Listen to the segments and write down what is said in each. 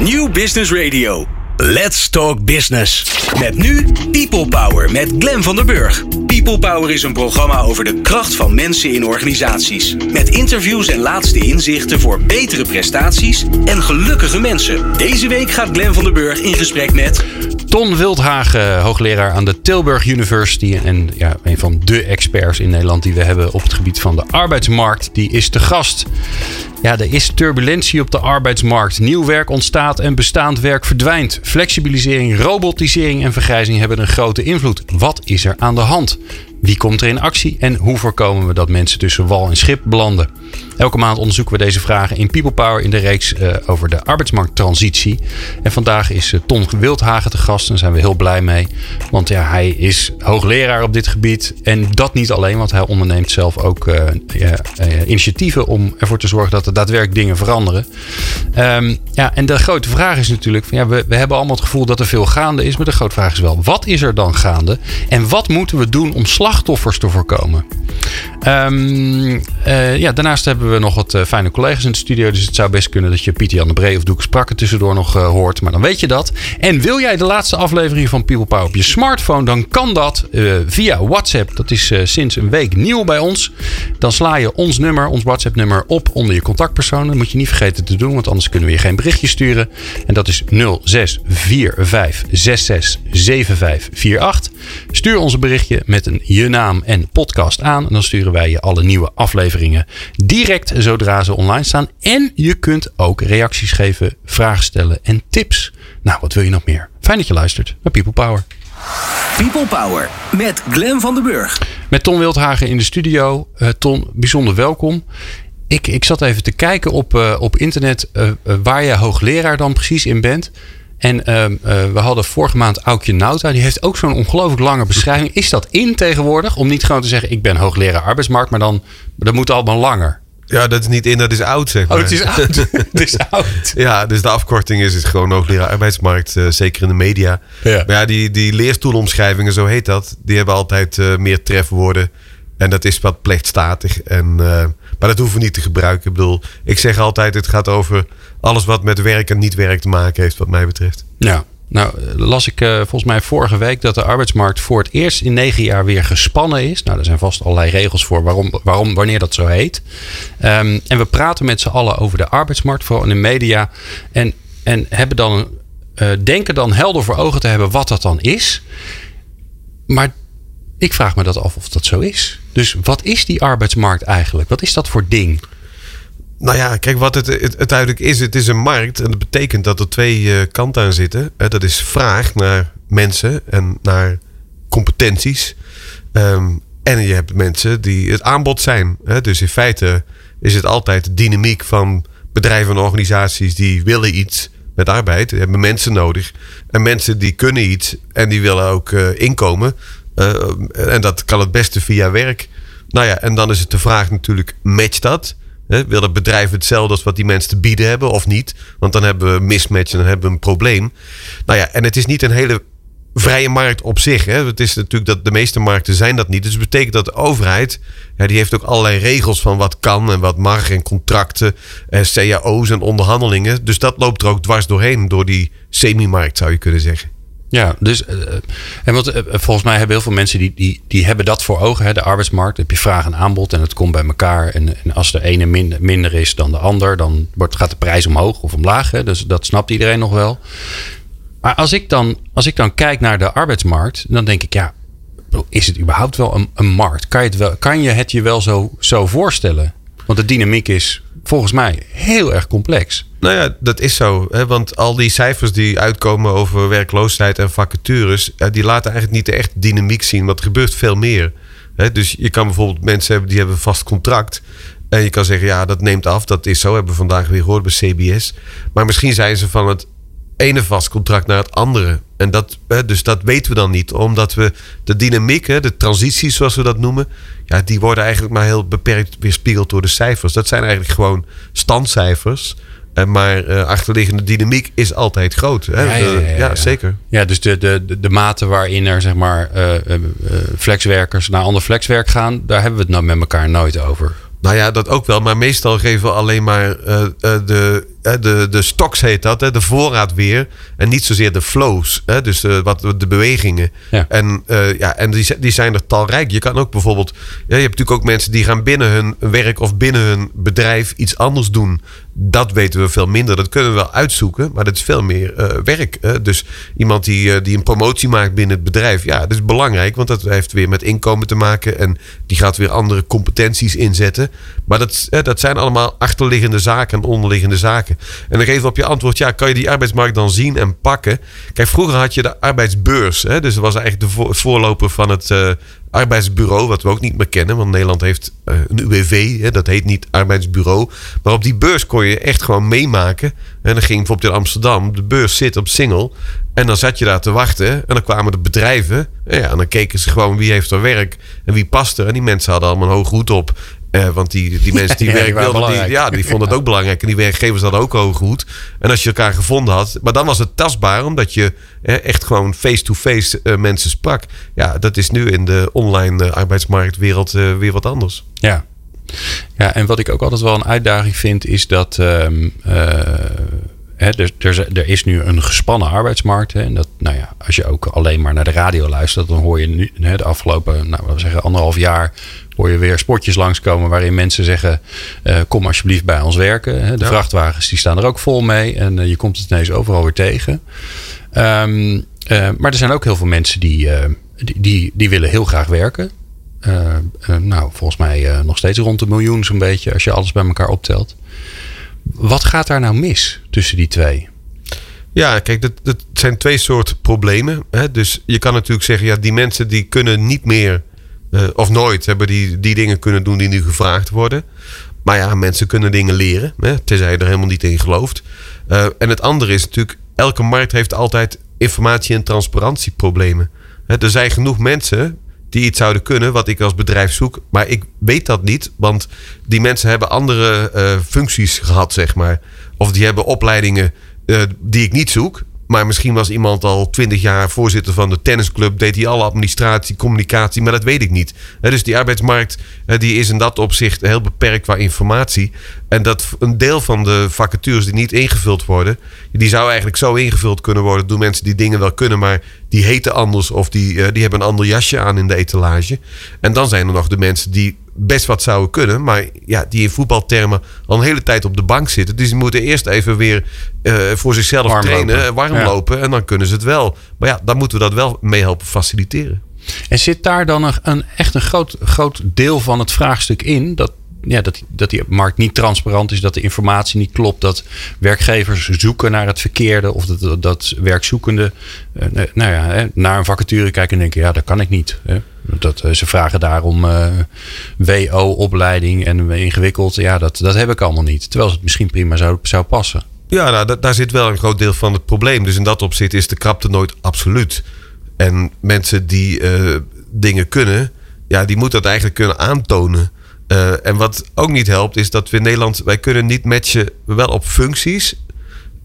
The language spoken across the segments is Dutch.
New Business Radio. Let's Talk Business. Met nu People Power met Glen van der Burg. People Power is een programma over de kracht van mensen in organisaties. Met interviews en laatste inzichten voor betere prestaties en gelukkige mensen. Deze week gaat Glen van der Burg in gesprek met. Ton Wildhagen, hoogleraar aan de Tilburg University. En ja, een van de experts in Nederland die we hebben op het gebied van de arbeidsmarkt. Die is te gast. Ja, er is turbulentie op de arbeidsmarkt. Nieuw werk ontstaat en bestaand werk verdwijnt. Flexibilisering, robotisering en vergrijzing hebben een grote invloed. Wat is er aan de hand? Wie komt er in actie en hoe voorkomen we dat mensen tussen wal en schip belanden? Elke maand onderzoeken we deze vragen in People Power in de reeks uh, over de arbeidsmarkttransitie. En vandaag is uh, Ton Wildhagen te gast en daar zijn we heel blij mee. Want ja, hij is hoogleraar op dit gebied. En dat niet alleen, want hij onderneemt zelf ook uh, initiatieven om ervoor te zorgen dat er daadwerkelijk dingen veranderen. Um, ja, en de grote vraag is natuurlijk: ja, we, we hebben allemaal het gevoel dat er veel gaande is. Maar de grote vraag is wel: wat is er dan gaande? En wat moeten we doen om slachtoffers te voorkomen? Um, ja, daarnaast hebben we nog wat uh, fijne collega's in de studio. Dus het zou best kunnen dat je Pieter Jan de Bree of Doeke Sprakke tussendoor nog uh, hoort. Maar dan weet je dat. En wil jij de laatste aflevering van People Power op je smartphone? Dan kan dat via WhatsApp. Dat is sinds een week nieuw bij ons. Dan sla je ons nummer, ons WhatsApp nummer op onder je contactpersoon. Dat moet je niet vergeten te doen. Want anders kunnen we je geen berichtje sturen. En dat is 0645667548. Stuur ons een berichtje met een je naam en podcast aan. En dan sturen wij je alle nieuwe afleveringen direct zodra ze online staan. En je kunt ook reacties geven, vragen stellen en tips. Nou, wat wil je nog meer? Fijn dat je luistert naar People Power. People Power met Glen van den Burg. Met Ton Wildhagen in de studio. Uh, Ton, bijzonder welkom. Ik, ik zat even te kijken op, uh, op internet uh, waar je hoogleraar dan precies in bent. En uh, we hadden vorige maand Aukje Nauta. Die heeft ook zo'n ongelooflijk lange beschrijving. Is dat in tegenwoordig? Om niet gewoon te zeggen, ik ben hoogleraar arbeidsmarkt. Maar dan dat moet allemaal langer. Ja, dat is niet in, dat is oud, zeg maar. Oh, het is oud. het is oud. ja, dus de afkorting is, is gewoon hoogleraar arbeidsmarkt. Uh, zeker in de media. Ja. Maar ja, die, die leerstoelomschrijvingen, zo heet dat. Die hebben altijd uh, meer trefwoorden. En dat is wat plechtstatig. En, maar dat hoeven we niet te gebruiken. Ik bedoel, ik zeg altijd, het gaat over alles wat met werk en niet werk te maken heeft, wat mij betreft. Ja. Nou, las ik uh, volgens mij vorige week dat de arbeidsmarkt voor het eerst in negen jaar weer gespannen is. Nou, er zijn vast allerlei regels voor waarom, waarom wanneer dat zo heet. Um, en we praten met z'n allen over de arbeidsmarkt, vooral in de media. En, en hebben dan, uh, denken dan helder voor ogen te hebben wat dat dan is. Maar ik vraag me dat af of dat zo is. Dus wat is die arbeidsmarkt eigenlijk? Wat is dat voor ding? Nou ja, kijk, wat het, het uiteindelijk is. Het is een markt. En dat betekent dat er twee uh, kanten aan zitten. Dat is vraag naar mensen en naar competenties. Um, en je hebt mensen die het aanbod zijn. Dus in feite is het altijd de dynamiek van bedrijven en organisaties die willen iets met arbeid. Die hebben mensen nodig. En mensen die kunnen iets en die willen ook uh, inkomen. En dat kan het beste via werk. Nou ja, en dan is het de vraag natuurlijk, matcht dat? Wil het bedrijf hetzelfde als wat die mensen te bieden hebben of niet? Want dan hebben we mismatch en dan hebben we een probleem. Nou ja, en het is niet een hele vrije markt op zich. Hè. Het is natuurlijk dat de meeste markten zijn dat niet. Dus het betekent dat de overheid, ja, die heeft ook allerlei regels van wat kan en wat mag en contracten, eh, cao's en onderhandelingen. Dus dat loopt er ook dwars doorheen, door die semi-markt zou je kunnen zeggen. Ja, dus uh, en uh, volgens mij hebben heel veel mensen die, die, die hebben dat voor ogen. Hè, de arbeidsmarkt. Heb je vraag en aanbod en het komt bij elkaar. En, en als de ene minder, minder is dan de ander, dan wordt, gaat de prijs omhoog of omlaag. Hè, dus dat snapt iedereen nog wel. Maar als ik dan, als ik dan kijk naar de arbeidsmarkt, dan denk ik, ja, is het überhaupt wel een, een markt? Kan je, het wel, kan je het je wel zo, zo voorstellen? Want de dynamiek is volgens mij heel erg complex. Nou ja, dat is zo. Hè? Want al die cijfers die uitkomen over werkloosheid en vacatures, die laten eigenlijk niet de echte dynamiek zien. Want er gebeurt veel meer. Hè? Dus je kan bijvoorbeeld mensen hebben die hebben een vast contract. En je kan zeggen, ja, dat neemt af. Dat is zo. Hebben we vandaag weer gehoord bij CBS. Maar misschien zijn ze van het ene vast contract naar het andere. En dat, dus dat weten we dan niet, omdat we de dynamiek, de transities zoals we dat noemen, ja, die worden eigenlijk maar heel beperkt weerspiegeld door de cijfers. Dat zijn eigenlijk gewoon standcijfers. Maar uh, achterliggende dynamiek is altijd groot. Hè? Ja, ja, ja, ja, zeker. Ja, dus de, de, de mate waarin er zeg maar, uh, uh, flexwerkers naar ander flexwerk gaan, daar hebben we het nou met elkaar nooit over. Nou ja, dat ook wel. Maar meestal geven we alleen maar de de, de stocks heet dat, hè, de voorraad weer. En niet zozeer de flows, hè, dus de, wat, de bewegingen. Ja. En, eh, ja, en die, die zijn er talrijk. Je kan ook bijvoorbeeld, ja, je hebt natuurlijk ook mensen die gaan binnen hun werk of binnen hun bedrijf iets anders doen. Dat weten we veel minder. Dat kunnen we wel uitzoeken, maar dat is veel meer eh, werk. Hè. Dus iemand die, eh, die een promotie maakt binnen het bedrijf, ja, dat is belangrijk, want dat heeft weer met inkomen te maken en die gaat weer andere competenties inzetten. Maar dat, eh, dat zijn allemaal achterliggende zaken en onderliggende zaken. En dan geef op je antwoord, ja, kan je die arbeidsmarkt dan zien en pakken? Kijk, vroeger had je de arbeidsbeurs, hè, dus dat was eigenlijk de voor- voorloper van het eh, arbeidsbureau, wat we ook niet meer kennen, want Nederland heeft eh, een UWV, hè, dat heet niet arbeidsbureau. Maar op die beurs kon je echt gewoon meemaken. En dan ging bijvoorbeeld in Amsterdam, de beurs zit op Singel. En dan zat je daar te wachten. En dan kwamen de bedrijven. En, ja, en dan keken ze gewoon wie heeft er werk en wie past er. En die mensen hadden allemaal een hoge hoed op. Eh, want die, die mensen die Ja, werk wilden, die, ja, die vonden het ook belangrijk. En die werkgevers hadden ook hoge hoed. En als je elkaar gevonden had. Maar dan was het tastbaar, omdat je eh, echt gewoon face-to-face eh, mensen sprak. Ja, dat is nu in de online eh, arbeidsmarktwereld weer wat anders. Ja. ja, en wat ik ook altijd wel een uitdaging vind, is dat ehm, eh, hè, er, er, er is nu een gespannen arbeidsmarkt. Hè, en dat, nou ja, als je ook alleen maar naar de radio luistert, dan hoor je nu hè, de afgelopen, nou, we zeggen, anderhalf jaar. Hoor je weer spotjes langskomen waarin mensen zeggen: eh, Kom alsjeblieft bij ons werken. De Ja. vrachtwagens die staan er ook vol mee. En eh, je komt het ineens overal weer tegen. Ehm, eh, maar er zijn ook heel veel mensen die, die, die, die willen heel graag werken. Nou, volgens mij nog steeds rond de miljoen zo'n beetje als je alles bij elkaar optelt. Wat gaat daar nou mis tussen die twee? Ja, kijk, dat, dat zijn twee soorten problemen. Hè? Dus je kan natuurlijk zeggen, ja, die mensen die kunnen niet meer eh, of nooit hebben die, die dingen kunnen doen die nu gevraagd worden. Maar ja, mensen kunnen dingen leren, hè? tenzij je er helemaal niet in gelooft. Eh, en het andere is natuurlijk, elke markt heeft altijd informatie- en transparantieproblemen. Hè, er zijn genoeg mensen die iets zouden kunnen wat ik als bedrijf zoek. Maar ik weet dat niet, want die mensen hebben andere eh, functies gehad, zeg maar. Of die hebben opleidingen die ik niet zoek. Maar misschien was iemand al twintig jaar voorzitter van de tennisclub. Deed hij alle administratie, communicatie. Maar dat weet ik niet. Dus die arbeidsmarkt die is in dat opzicht heel beperkt qua informatie. En dat een deel van de vacatures die niet ingevuld worden. Die zou eigenlijk zo ingevuld kunnen worden door mensen die dingen wel kunnen. Maar die heten anders of die, eh, die hebben een ander jasje aan in de etalage. En dan zijn er nog de mensen die best wat zouden kunnen. Maar ja, die in voetbaltermen al een hele tijd op de bank zitten. Dus die moeten eerst even weer eh, voor zichzelf Warm trainen, lopen. eh, warm Ja. lopen. En dan kunnen ze het wel. Maar ja, dan moeten we dat wel mee helpen faciliteren. En zit daar dan een, een, echt een groot, groot deel van het vraagstuk in? Dat, ja, dat, dat die markt niet transparant is, dat de informatie niet klopt, dat werkgevers zoeken naar het verkeerde of dat, dat, dat werkzoekenden eh, nou ja, hè, naar een vacature kijken en denken: ja, dat kan ik niet. Hè. Dat, eh, ze vragen daarom eh, WO-opleiding en ingewikkeld. Ja, dat, dat heb ik allemaal niet. Terwijl het misschien prima zou, zou passen. Ja, nou, da- daar zit wel een groot deel van het probleem. Dus in dat opzicht is de krapte nooit absoluut. En mensen die dingen kunnen, ja, die moeten dat eigenlijk kunnen aantonen. Eh, en wat ook niet helpt, is dat we in Nederland, wij kunnen niet matchen wel op functies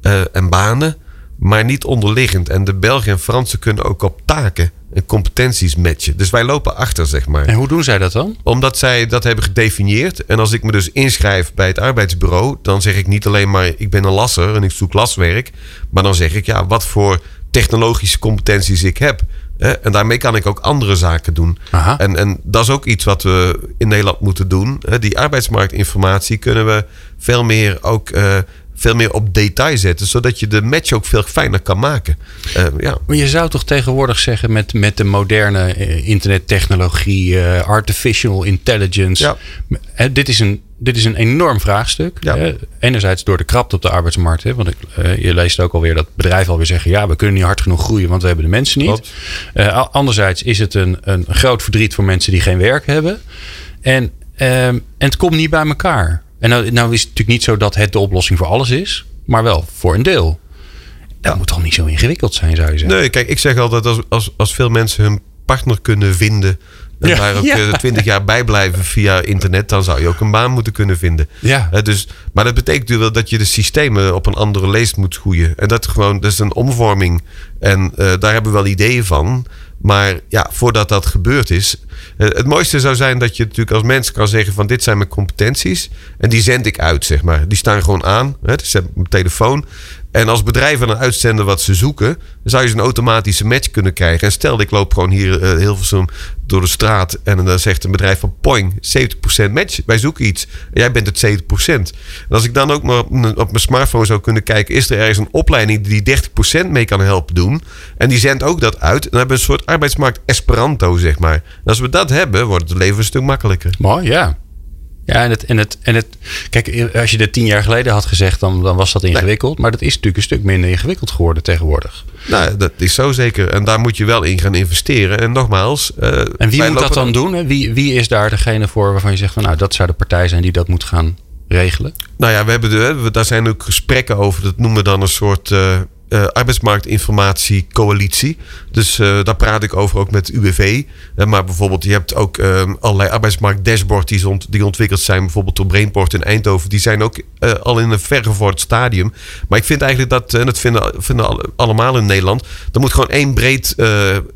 eh, en banen, maar niet onderliggend. En de Belgen en Fransen kunnen ook op taken en competenties matchen. Dus wij lopen achter, zeg maar En hoe doen zij dat dan? omdat zij dat hebben gedefinieerd. En als ik me dus inschrijf bij het arbeidsbureau, dan zeg ik niet alleen maar ik ben een lasser en ik zoek laswerk. Maar dan zeg ik ja, wat voor technologische competenties ik heb. Hè? En daarmee kan ik ook andere zaken doen. Aha. En, en dat is ook iets wat we in Nederland moeten doen. Hè? Die arbeidsmarktinformatie kunnen we veel meer ook. eh, veel meer op detail zetten, zodat je de match ook veel fijner kan maken. Eh, ja. Maar je zou toch tegenwoordig zeggen met, met de moderne eh, internettechnologie, artificial intelligence. Ja. Dit, is een, dit is een enorm vraagstuk. Ja. Enerzijds door de krapte op de arbeidsmarkt. Hè, want ik, eh, je leest ook alweer dat bedrijven alweer zeggen... ja, we kunnen niet hard genoeg groeien, want we hebben de mensen niet. Eh, anderzijds is het een, een groot verdriet voor mensen die geen werk hebben. En, ehm, en het komt niet bij elkaar. En nou, nou is het natuurlijk niet zo dat het de oplossing voor alles is. Maar wel voor een deel. Dat moet toch niet zo ingewikkeld zijn, zou je zeggen? Nee, kijk, ik zeg altijd als, als, als veel mensen hun partner kunnen vinden. En daar ook eh, twintig jaar bij blijven via internet, dan zou je ook een baan moeten kunnen vinden. Ja. Dus, maar dat betekent natuurlijk wel dat je de systemen op een andere leest moet groeien. En dat, gewoon, dat is een omvorming. En eh, daar hebben we wel ideeën van. Maar ja, voordat dat gebeurd is. eh, Het mooiste zou zijn dat je natuurlijk als mens kan zeggen: van dit zijn mijn competenties. En die zend ik uit, zeg maar. Die staan gewoon aan. Hè, dus mijn telefoon. En als bedrijven dan uitzenden wat ze zoeken, zou je een automatische match kunnen krijgen. En stel, ik loop gewoon hier uh, Hilversum door de straat. En dan zegt een bedrijf van Poing, 70% match. Wij zoeken iets. En jij bent het 70%. En als ik dan ook maar op, mijn- op mijn smartphone zou kunnen kijken, is er ergens een opleiding die 30% mee kan helpen doen. En die zendt ook dat uit. Dan hebben we een soort arbeidsmarkt Esperanto, zeg maar. En als we dat hebben, wordt het leven een stuk makkelijker. Mooi, ja. Ja, en het, en het, en het, kijk, als je dit tien jaar geleden had gezegd, dan, dan was dat ingewikkeld. Maar dat is natuurlijk een stuk minder ingewikkeld geworden tegenwoordig. Nou, dat is zo zeker. En daar moet je wel in gaan investeren. En nogmaals. eh, En wie moet dat dan doen? hè? Wie, wie is daar degene voor waarvan je zegt van nou, dat zou de partij zijn die dat moet gaan regelen? Nou ja, we hebben de, we- daar zijn ook gesprekken over. Dat noemen we dan een soort eh eh, arbeidsmarktinformatiecoalitie. Dus eh, daar praat ik over ook met UWV. Eh, maar bijvoorbeeld, je hebt ook eh, allerlei arbeidsmarktdashboards die, ont- die ontwikkeld zijn. Bijvoorbeeld door Brainport in Eindhoven. Die zijn ook al in een vergevorderd stadium. Maar ik vind eigenlijk dat, en dat vinden, vinden alle- allemaal in Nederland. Er moet gewoon één breed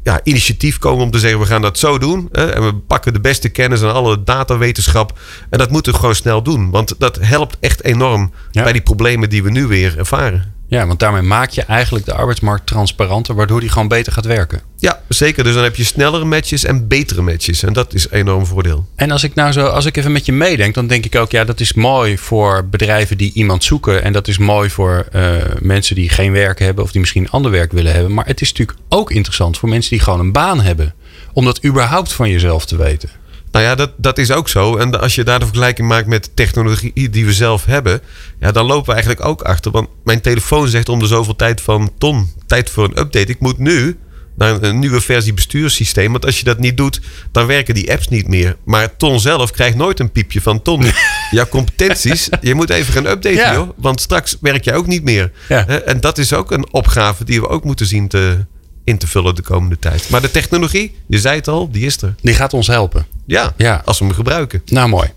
ja, initiatief komen om te zeggen: we gaan dat zo doen. En we pakken de beste kennis en alle datawetenschap. En dat moeten we gewoon snel doen. Want dat helpt echt enorm Ja. bij die problemen die we nu weer ervaren. Ja, want daarmee maak je eigenlijk de arbeidsmarkt transparanter, waardoor die gewoon beter gaat werken. Ja, zeker. Dus dan heb je snellere matches en betere matches. En dat is een enorm voordeel. En als ik nou zo, als ik even met je meedenk, dan denk ik ook, ja, dat is mooi voor bedrijven die iemand zoeken. En dat is mooi voor eh, mensen die geen werk hebben of die misschien ander werk willen hebben. Maar het is natuurlijk ook interessant voor mensen die gewoon een baan hebben. Om dat überhaupt van jezelf te weten. Nou ja, dat, dat is ook zo. En als je daar de vergelijking maakt met de technologie die we zelf hebben, ja, dan lopen we eigenlijk ook achter. Want mijn telefoon zegt om de zoveel tijd van ton, tijd voor een update. Ik moet nu naar een, nieuwe versie bestuurssysteem. Want als je dat niet doet, dan werken die apps niet meer. Maar Ton zelf krijgt nooit een piepje van Ton. Jouw competenties, je moet even gaan updaten, Ja. joh. Want straks werk jij ook niet meer. Ja. En dat is ook een opgave die we ook moeten zien te, in te vullen de komende tijd. Maar de technologie, je zei het al, die is er. Die gaat ons helpen. Ja, Ja. als we hem gebruiken. Nou, mooi.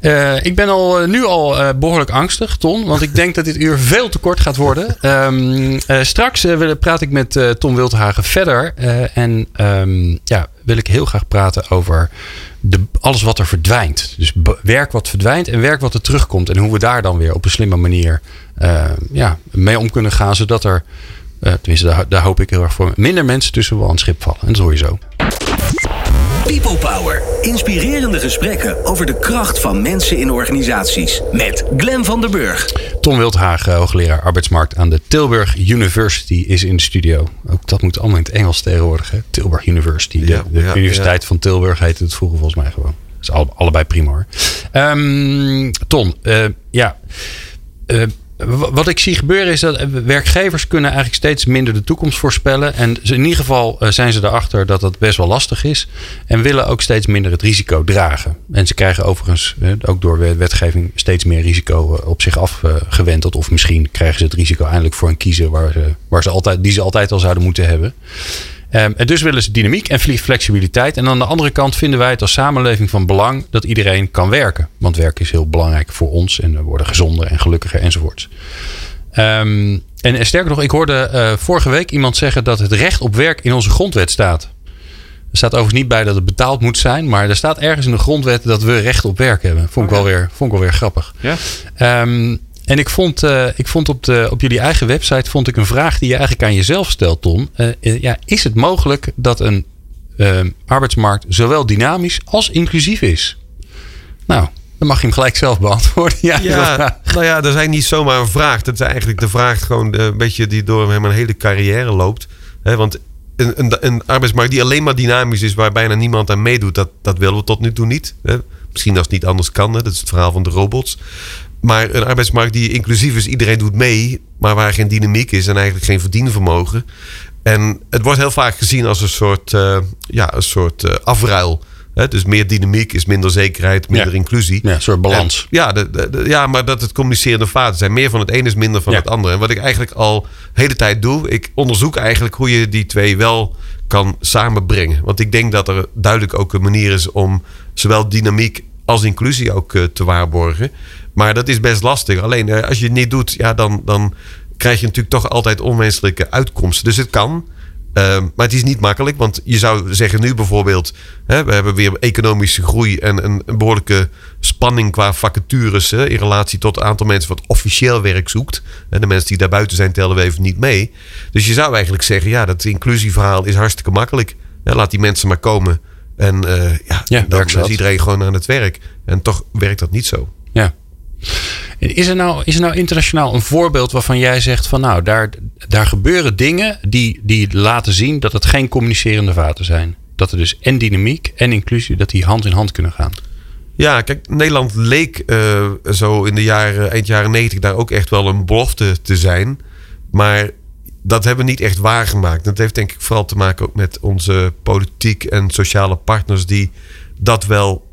Eh, ik ben al, eh, nu al eh, behoorlijk angstig, Ton. Want ik denk dat dit uur veel te kort gaat worden. Ehm, eh, straks wil- praat ik met Tom Wildhagen verder. En ehm, ja, wil ik heel graag praten over de, alles wat er verdwijnt. Dus werk wat verdwijnt en werk wat er terugkomt. En hoe we daar dan weer op een slimme manier ja, mee om kunnen gaan. Zodat er, tenminste daar, daar hoop ik heel erg voor, minder mensen tussen wel aan het schip vallen. En dat hoor je zo. People Power. Inspirerende gesprekken over de kracht van mensen in organisaties. Met Glen van der Burg. Tom Wildhagen, hoogleraar arbeidsmarkt aan de Tilburg University, is in de studio. Ook dat moet allemaal in het Engels tegenwoordig. Hè? Tilburg University. De, Ja, de ja, Universiteit van Tilburg heette het vroeger volgens mij gewoon. Dat is alle- allebei prima hoor. Ehm, Ton, eh, ja. Eh, w- wat ik zie gebeuren is dat eh, werkgevers kunnen eigenlijk steeds minder de toekomst voorspellen. En in ieder geval eh, zijn ze erachter dat dat best wel lastig is. En willen ook steeds minder het risico dragen. En ze krijgen overigens eh, ook door wet- wetgeving steeds meer risico op zich afgewenteld. Of misschien krijgen ze het risico eindelijk voor een kiezen waar ze, waar ze altijd, die ze altijd al zouden moeten hebben. Ehm, en dus willen ze dynamiek en fle- flexibiliteit. En aan de andere kant vinden wij het als samenleving van belang dat iedereen kan werken. Want werk is heel belangrijk voor ons en we worden gezonder en gelukkiger enzovoorts. Ehm, en, sterker nog, ik hoorde eh, vorige week iemand zeggen dat het recht op werk in onze grondwet staat. Er staat overigens niet bij dat het betaald moet zijn, maar er staat ergens in de grondwet dat we recht op werk hebben. Vond ik, wel, weer, vond ik wel weer grappig. Ja? Ehm, en ik vond, eh, ik vond op, de, op jullie eigen website vond ik een vraag die je eigenlijk aan jezelf stelt, Ton. Eh, eh, ja, is het mogelijk dat een arbeidsmarkt zowel dynamisch als inclusief is? Nou, dan mag je hem gelijk zelf beantwoorden. Ja, Ja, nou ja, dat is niet zomaar een vraag. Dat is eigenlijk de vraag gewoon een beetje die door hem een hele carrière loopt. Want een, een, een arbeidsmarkt die alleen maar dynamisch is, waar bijna niemand aan meedoet, dat, dat willen we tot nu toe niet. Misschien als het niet anders kan, hè. dat is het verhaal van de robots. Maar een arbeidsmarkt die inclusief is, iedereen doet mee, maar waar geen dynamiek is en eigenlijk geen verdienvermogen. En het wordt heel vaak gezien als een soort, eh, ja, een soort eh, afruil. Hè. Dus meer dynamiek is minder zekerheid, minder Ja. inclusie. Ja, een soort balans. En- ja, de, de- de- ja, maar dat het communicerende vaten zijn. Meer van het een is minder van Ja. het andere. En wat ik eigenlijk al de hele tijd doe, ik onderzoek eigenlijk hoe je die twee wel kan samenbrengen. Want ik denk dat er duidelijk ook een manier is om zowel dynamiek als inclusie ook eh, te waarborgen. Maar dat is best lastig. Alleen eh, als je het niet doet, ja, dan, dan krijg je natuurlijk toch altijd onwenselijke uitkomsten. Dus het kan. Ehm, maar het is niet makkelijk, want je zou zeggen nu bijvoorbeeld... Hè, we hebben weer economische groei en een, een behoorlijke spanning qua vacatures... Hè, in relatie tot het aantal mensen wat officieel werk zoekt. En de mensen die daarbuiten zijn tellen we even niet mee. Dus je zou eigenlijk zeggen, ja, dat inclusieverhaal is hartstikke makkelijk. Laat die mensen maar komen. En uh, ja, ja dan is iedereen gewoon aan het werk. En toch werkt dat niet zo. Ja. Is er, nou, is er nou internationaal een voorbeeld waarvan jij zegt van nou, daar, daar gebeuren dingen die, die laten zien dat het geen communicerende vaten zijn? Dat er dus en dynamiek en inclusie, dat die hand in hand kunnen gaan. Ja, kijk, Nederland leek uh, zo in de jaren, eind jaren 90 daar ook echt wel een belofte te zijn. Maar dat hebben we niet echt waargemaakt. Dat heeft denk ik vooral te maken ook met onze politiek en sociale partners die dat wel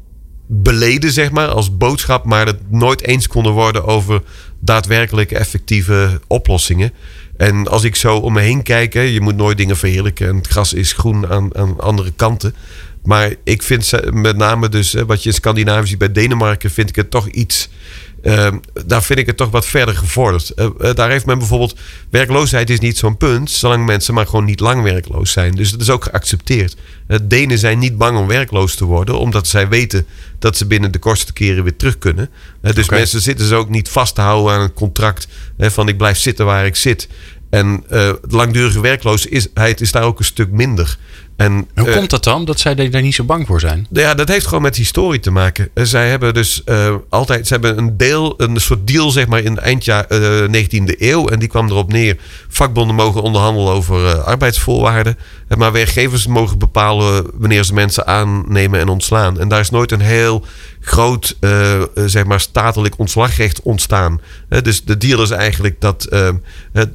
beleden, zeg maar, als boodschap, maar het nooit eens konden worden over daadwerkelijke effectieve oplossingen. En als ik zo om me heen kijk, hè, je moet nooit dingen verheerlijken en het gras is groen aan, aan andere kanten. Maar ik vind met name dus, wat je in Scandinavië ziet bij Denemarken, vind ik het toch iets Ehm, daar vind ik het toch wat verder gevorderd. Uh, daar heeft men bijvoorbeeld. Werkloosheid is niet zo'n punt. Zolang mensen maar gewoon niet lang werkloos zijn. Dus dat is ook geaccepteerd. Uh, Denen zijn niet bang om werkloos te worden. Omdat zij weten dat ze binnen de kortste keren weer terug kunnen. dus mensen zitten ze ook niet vast te houden aan een contract. van ik blijf zitten waar ik zit. En langdurige werkloosheid is daar ook een stuk minder. En, Hoe komt dat dan, dat zij daar niet zo bang voor zijn? Ja, dat heeft gewoon met historie te maken. Uh, zij hebben dus uh, altijd, ze hebben een deel, een soort deal zeg maar in de eindjaar uh, eh, 19e eeuw. En die kwam erop neer, vakbonden mogen onderhandelen over arbeidsvoorwaarden. maar werkgevers mogen bepalen wanneer ze mensen aannemen en ontslaan. En daar is nooit een heel groot uh, zeg maar statelijk ontslagrecht ontstaan. dus de deal is eigenlijk dat, uh,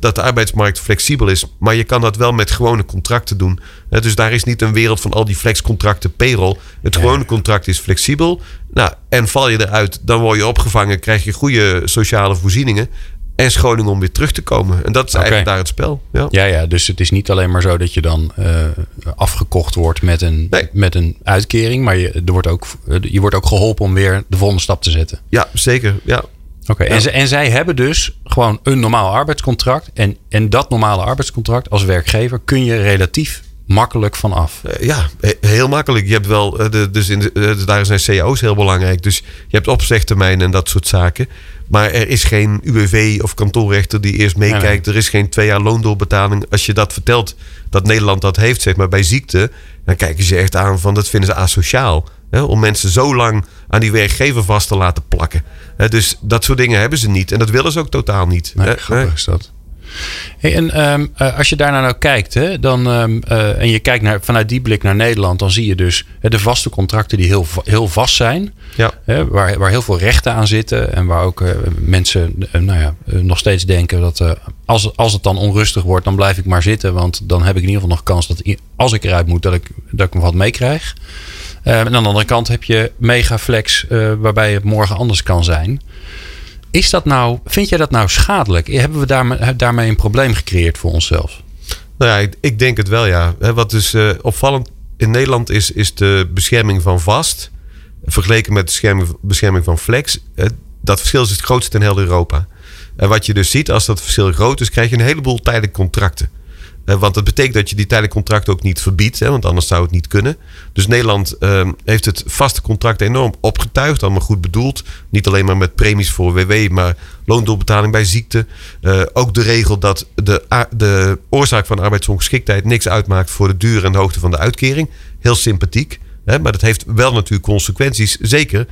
dat de arbeidsmarkt flexibel is. Maar je kan dat wel met gewone contracten doen. dus daar is niet een wereld van al die flexcontracten payroll. Het gewone contract is flexibel. Nou, en val je eruit, dan word je opgevangen, krijg je goede sociale voorzieningen en scholing om weer terug te komen. En dat is eigenlijk daar het spel. Ja. ja, ja, dus het is niet alleen maar zo dat je dan uh, afgekocht wordt met een, met een uitkering, maar je, er wordt ook, je wordt ook geholpen om weer de volgende stap te zetten. Ja, zeker. Ja. Oké, en, en, zij hebben dus gewoon een normaal arbeidscontract. En, en dat normale arbeidscontract als werkgever kun je relatief makkelijk van af. Eh, ja, heel makkelijk. Je hebt wel, eh, de, dus in de, daar zijn cao's heel belangrijk. Dus je hebt opzegtermijnen en dat soort zaken. Maar er is geen UWV of kantoorrechter die eerst meekijkt. Er is geen twee jaar loondoorbetaling. Als je dat vertelt, dat Nederland dat heeft, zeg maar bij ziekte, dan kijken ze echt aan van dat vinden ze asociaal. Hè, om mensen zo lang aan die werkgever vast te laten plakken. Hè, dus dat soort dingen hebben ze niet. En dat willen ze ook totaal niet. Nee, grappig is dat. Hey, en um, uh, als je daarna nou kijkt, hè, dan, um, uh, en je kijkt naar, vanuit die blik naar Nederland, dan zie je dus hè, de vaste contracten die heel, heel vast zijn. Ja. Hè, waar, waar heel veel rechten aan zitten. En waar ook uh, mensen nou ja, nog steeds denken dat als, als het dan onrustig wordt, dan blijf ik maar zitten. Want dan heb ik in ieder geval nog kans dat als ik eruit moet, dat ik, dat ik wat meekrijg. en aan de andere kant heb je Megaflex, waarbij het morgen anders kan zijn. Is dat nou, vind jij dat nou schadelijk? Hebben we daarmee, daarmee een probleem gecreëerd voor onszelf? Nou ja, ik, denk het wel, ja. Wat dus uh, opvallend in Nederland is, is de bescherming van vast. Vergeleken met de bescherming, bescherming van flex. Dat verschil is het grootste in heel Europa. En wat je dus ziet, als dat verschil groot is, krijg je een heleboel tijdelijke contracten. Uh, want dat betekent dat je die tijdelijke contracten ook niet verbiedt, hè, want anders zou het niet kunnen. Dus Nederland uh, heeft het vaste contract enorm opgetuigd, allemaal goed bedoeld. Niet alleen maar met premies voor WW, maar loondoorbetaling bij ziekte. Uh, ook de regel dat de, de oorzaak van arbeidsongeschiktheid niks uitmaakt voor de duur en de hoogte van de uitkering. Heel sympathiek. Hè, maar dat heeft wel natuurlijk consequenties, zeker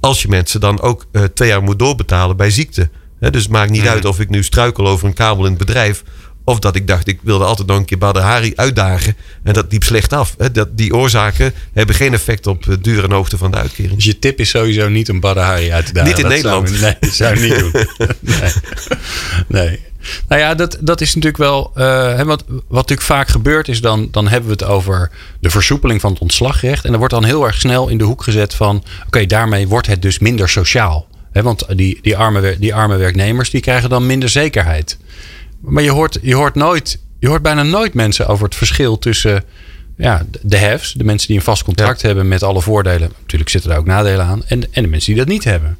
als je mensen dan ook twee jaar moet doorbetalen bij ziekte. dus het maakt niet mhm. uit of ik nu struikel over een kabel in het bedrijf of dat ik dacht, ik wilde altijd nog een keer Badr Hari uitdagen. En dat liep slecht af. Dat, die oorzaken hebben geen effect op de duur en hoogte van de uitkering. Dus je tip is sowieso niet om Badr Hari uit te dagen? Niet in Nederland. Zou, nee, dat zou ik niet doen. nee. nee. Nou ja, dat, dat is natuurlijk wel. Uh, wat, wat natuurlijk vaak gebeurt, is dan, dan hebben we het over de versoepeling van het ontslagrecht. En er wordt dan heel erg snel in de hoek gezet van: oké, daarmee wordt het dus minder sociaal. He, want die, die, arme, die arme werknemers die krijgen dan minder zekerheid. Maar je hoort, je hoort nooit, je hoort bijna nooit mensen over het verschil tussen ja, de haves, de mensen die een vast contract hebben met alle voordelen. Natuurlijk zitten daar ook nadelen aan. En, en de mensen die dat niet hebben.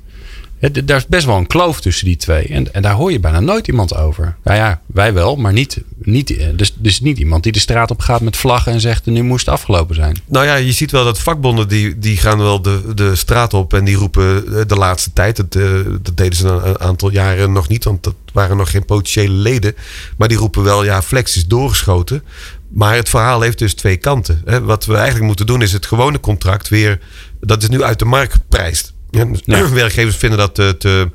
He, daar is best wel een kloof tussen die twee. En, en daar hoor je bijna nooit iemand over. Nou ja, wij wel, maar niet, niet, eh, dus, dus niet iemand die de straat op gaat met vlaggen en zegt nu moest het afgelopen zijn. Nou ja, je ziet wel dat vakbonden die, die gaan wel de, de straat op en die roepen eh, de laatste tijd. Dat, eh, dat deden ze een aantal jaren nog niet, want dat waren nog geen potentiële leden. Maar die roepen wel, ja, flex is doorgeschoten. Maar het verhaal heeft dus twee kanten. Wat we eigenlijk moeten doen is het gewone contract weer, dat is nu uit de markt geprijsd. Ja. Werkgevers vinden dat te, te,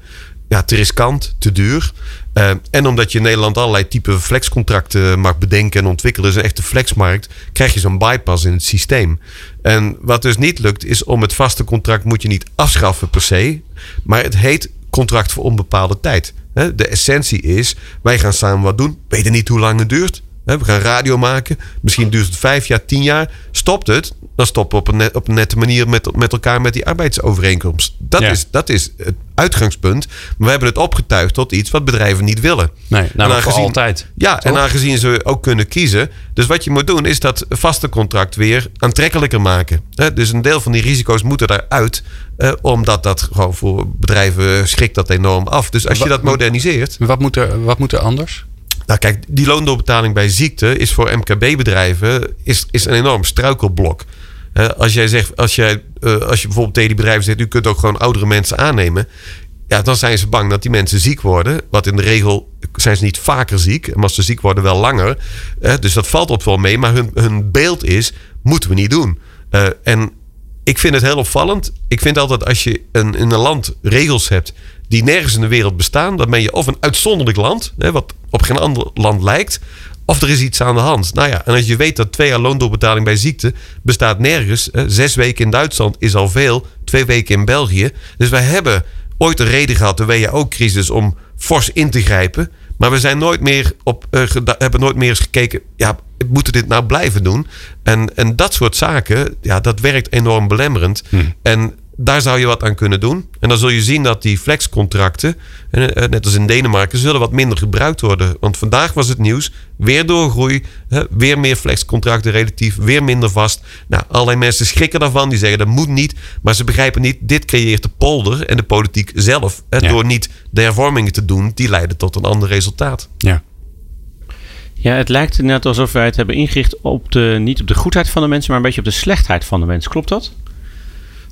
ja, te riskant, te duur. Uh, en omdat je in Nederland allerlei type flexcontracten mag bedenken en ontwikkelen, is een echte flexmarkt, krijg je zo'n bypass in het systeem. En wat dus niet lukt, is om het vaste contract moet je niet afschaffen per se, maar het heet contract voor onbepaalde tijd. De essentie is, wij gaan samen wat doen, weten niet hoe lang het duurt. We gaan radio maken. Misschien duurt het vijf jaar, tien jaar. Stopt het, dan stoppen we op een, net, op een nette manier met, met elkaar met die arbeidsovereenkomst. Dat, is, dat is het uitgangspunt. Maar we hebben het opgetuigd tot iets wat bedrijven niet willen. Nee, namelijk voor altijd. Ja, en aangezien ze ook kunnen kiezen. Dus wat je moet doen is dat vaste contract weer aantrekkelijker maken. Dus een deel van die risico's moeten eruit. Eh, omdat dat gewoon voor bedrijven schrikt dat enorm af. Dus als je dat moderniseert. Wat moet er, wat moet er anders? Nou kijk, die loondoorbetaling bij ziekte is voor MKB-bedrijven is, is een enorm struikelblok. als jij zegt, als, jij, uh, als je bijvoorbeeld tegen die bedrijven zegt, u kunt ook gewoon oudere mensen aannemen. Ja, dan zijn ze bang dat die mensen ziek worden. Wat in de regel zijn ze niet vaker ziek. Maar als ze ziek worden, wel langer. dus dat valt op wel mee. Maar hun, hun beeld is, moeten we niet doen. Uh, en ik vind het heel opvallend. Ik vind altijd als je een, in een land regels hebt die nergens in de wereld bestaan, dan ben je of een uitzonderlijk land, hè, wat op geen ander land lijkt, of er is iets aan de hand. Nou ja, en als je weet dat twee jaar loondoorbetaling bij ziekte bestaat nergens. Hè, zes weken in Duitsland is al veel, twee weken in België. Dus wij hebben ooit een reden gehad, de WHO-crisis, om fors in te grijpen. Maar we zijn nooit meer op, uh, hebben nooit meer eens gekeken. Ja, moeten dit nou blijven doen? En, en dat soort zaken, ja, dat werkt enorm belemmerend. Hmm. En daar zou je wat aan kunnen doen. En dan zul je zien dat die flexcontracten, eh, eh, net als in Denemarken, zullen wat minder gebruikt worden. Want vandaag was het nieuws, weer doorgroei, weer meer flexcontracten relatief, weer minder vast. Nou, allerlei mensen schrikken daarvan, die zeggen dat moet niet. Maar ze begrijpen niet, dit creëert de polder en de politiek zelf. Door niet de hervormingen te doen, die leiden tot een ander resultaat. Ja. Ja, het lijkt net alsof wij het hebben ingericht op de, niet op de goedheid van de mensen, maar een beetje op de slechtheid van de mensen. Klopt dat?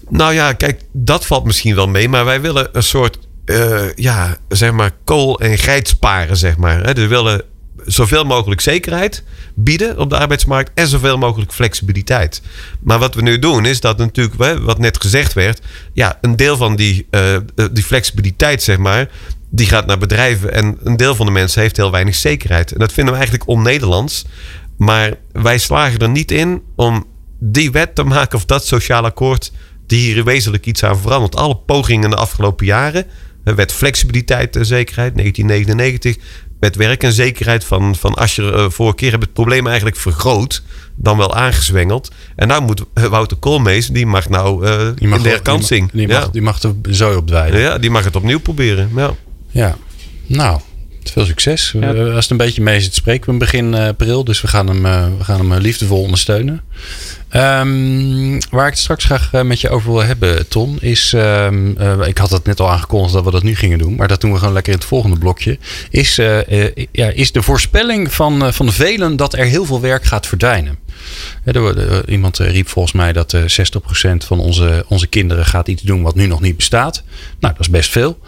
Nou ja, kijk, dat valt misschien wel mee. Maar wij willen een soort, uh, ja, zeg maar, kool- en geit sparen, zeg maar. Dus we willen zoveel mogelijk zekerheid bieden op de arbeidsmarkt en zoveel mogelijk flexibiliteit. Maar wat we nu doen is dat natuurlijk, wat net gezegd werd, ja, een deel van die, uh, die flexibiliteit, zeg maar, die gaat naar bedrijven en een deel van de mensen heeft heel weinig zekerheid. En dat vinden we eigenlijk on-Nederlands. Maar wij slagen er niet in om die wet te maken of dat sociaal akkoord die hier wezenlijk iets aan verandert. Alle pogingen de afgelopen jaren. Wet flexibiliteit en zekerheid, 1999. Wet werk en zekerheid van, van Asscher uh, vorige keer hebben het probleem eigenlijk vergroot. Dan wel aangezwengeld. En nou moet Wouter Koolmees, die mag nou uh, die mag in de herkansing. Die, mag, die mag er zo op dweilen. Ja, die mag het opnieuw proberen. Ja, ja. nou... Veel succes. Als het een beetje mee zit, spreken we hem begin april. Dus we gaan hem, we gaan hem liefdevol ondersteunen. Um, waar ik het straks graag eh, met je over wil hebben, Ton, is. Um, uh, ik had het net al aangekondigd dat we dat nu gingen doen, maar dat doen we gewoon lekker in het volgende blokje. Is, uh, ja, is de voorspelling van, van velen dat er heel veel werk gaat verdwijnen. Iemand riep volgens mij dat 60% van onze, onze kinderen gaat iets doen wat nu nog niet bestaat. Nou, dat is best veel.